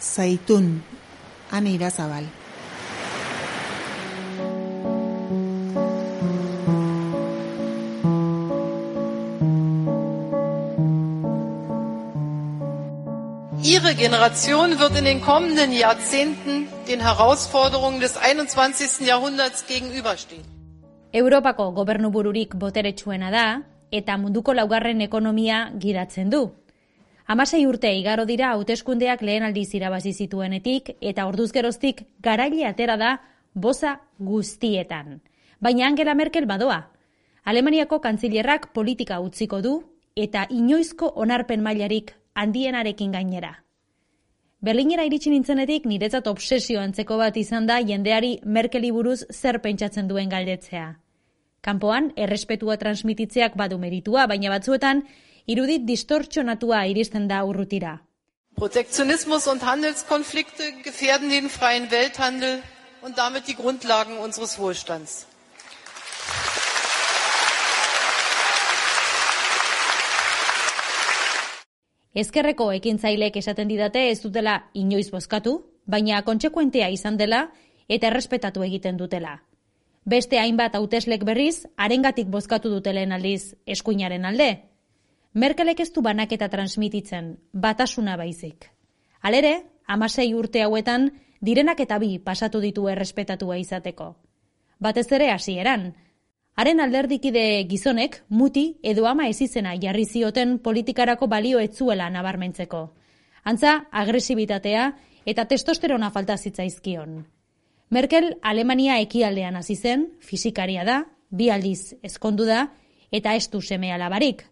zaitun, ane irazabal. Ihre Generation wird in den kommenden Jahrzehnten den Herausforderungen des 21. Jahrhunderts gegenüberstehen. Europako gobernubururik boteretsuena da eta munduko laugarren ekonomia gidatzen du. Hamasei urte igaro dira hauteskundeak lehen aldiz irabazi zituenetik eta orduzgeroztik garaile atera da boza guztietan. Baina Angela Merkel badoa. Alemaniako kantzilerrak politika utziko du eta inoizko onarpen mailarik handienarekin gainera. Berlinera iritsi nintzenetik niretzat obsesio antzeko bat izan da jendeari Merkeli buruz zer pentsatzen duen galdetzea. Kanpoan errespetua transmititzeak badu meritua, baina batzuetan irudit distortxonatua iristen da urrutira. Protektionismus und Handelskonflikte gefährden den freien Welthandel und damit die Grundlagen unseres Wohlstands. Ezkerreko ekintzaileek esaten didate ez dutela inoiz bozkatu, baina kontsekuentea izan dela eta errespetatu egiten dutela. Beste hainbat hauteslek berriz, arengatik bozkatu dutelen aldiz eskuinaren alde, Merkelek ez du banaketa transmititzen, batasuna baizik. Halere, amasei urte hauetan, direnak eta bi pasatu ditu errespetatua izateko. Batez ere hasieran. Haren alderdikide gizonek, muti edo ama ezizena jarri zioten politikarako balio etzuela nabarmentzeko. Antza, agresibitatea eta testosterona falta zitzaizkion. Merkel Alemania ekialdean hasi zen, fisikaria da, bi aldiz ezkondu da, eta ez du seme alabarik,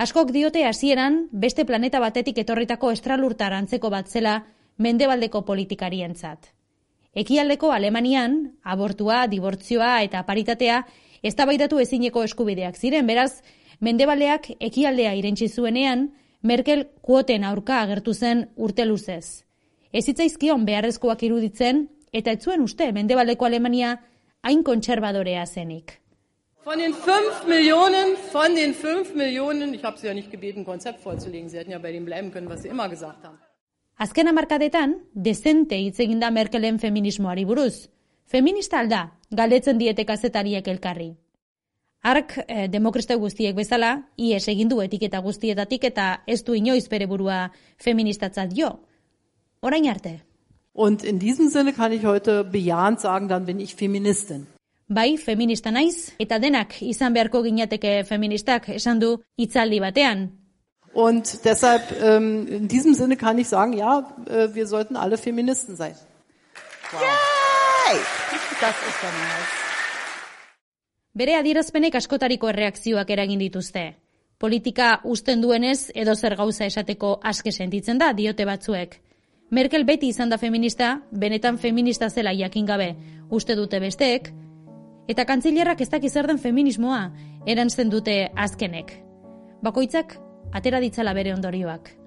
Askok diote hasieran beste planeta batetik etorritako estralurtar antzeko bat zela mendebaldeko politikarientzat. Ekialdeko Alemanian, abortua, dibortzioa eta paritatea eztabaidatu ezineko eskubideak ziren, beraz, mendebaleak ekialdea irentsi zuenean, Merkel kuoten aurka agertu zen urte luzez. Ez itzaizkion beharrezkoak iruditzen, eta ez zuen uste mendebaldeko Alemania hain kontserbadorea zenik. Von den 5 Millionen, von den 5 Millionen, ich habe Sie ja nicht gebeten, Konzept vorzulegen, Sie hätten ja bei dem bleiben können, was Sie immer gesagt haben. Azken amarkadetan, dezente hitz egin da Merkelen feminismoari buruz. Feminista alda, galdetzen diete kazetariek elkarri. Ark, eh, demokriste guztiek bezala, ies egin du etiketa guztietatik eta ez du inoiz bere burua feministatzat jo. Orain arte. Und in diesem Sinne kann ich heute bejahend sagen, dann bin ich Feministin. Bai, feminista naiz, eta denak izan beharko ginateke feministak esan du hitzaldi batean. Und deshalb, ähm, in diesem Sinne kann ich sagen, ja, äh, wir sollten alle Feministen sein. Wow. Yay! Das ist ja nice. Bere adierazpenek askotariko erreakzioak eragin dituzte. Politika usten duenez edo zer gauza esateko aske sentitzen da diote batzuek. Merkel beti izan da feminista, benetan feminista zela jakin gabe. Uste dute besteek, Eta kantzilerrak ez dakiz zer den feminismoa, erantzen dute azkenek. Bakoitzak, atera ditzala bere ondorioak.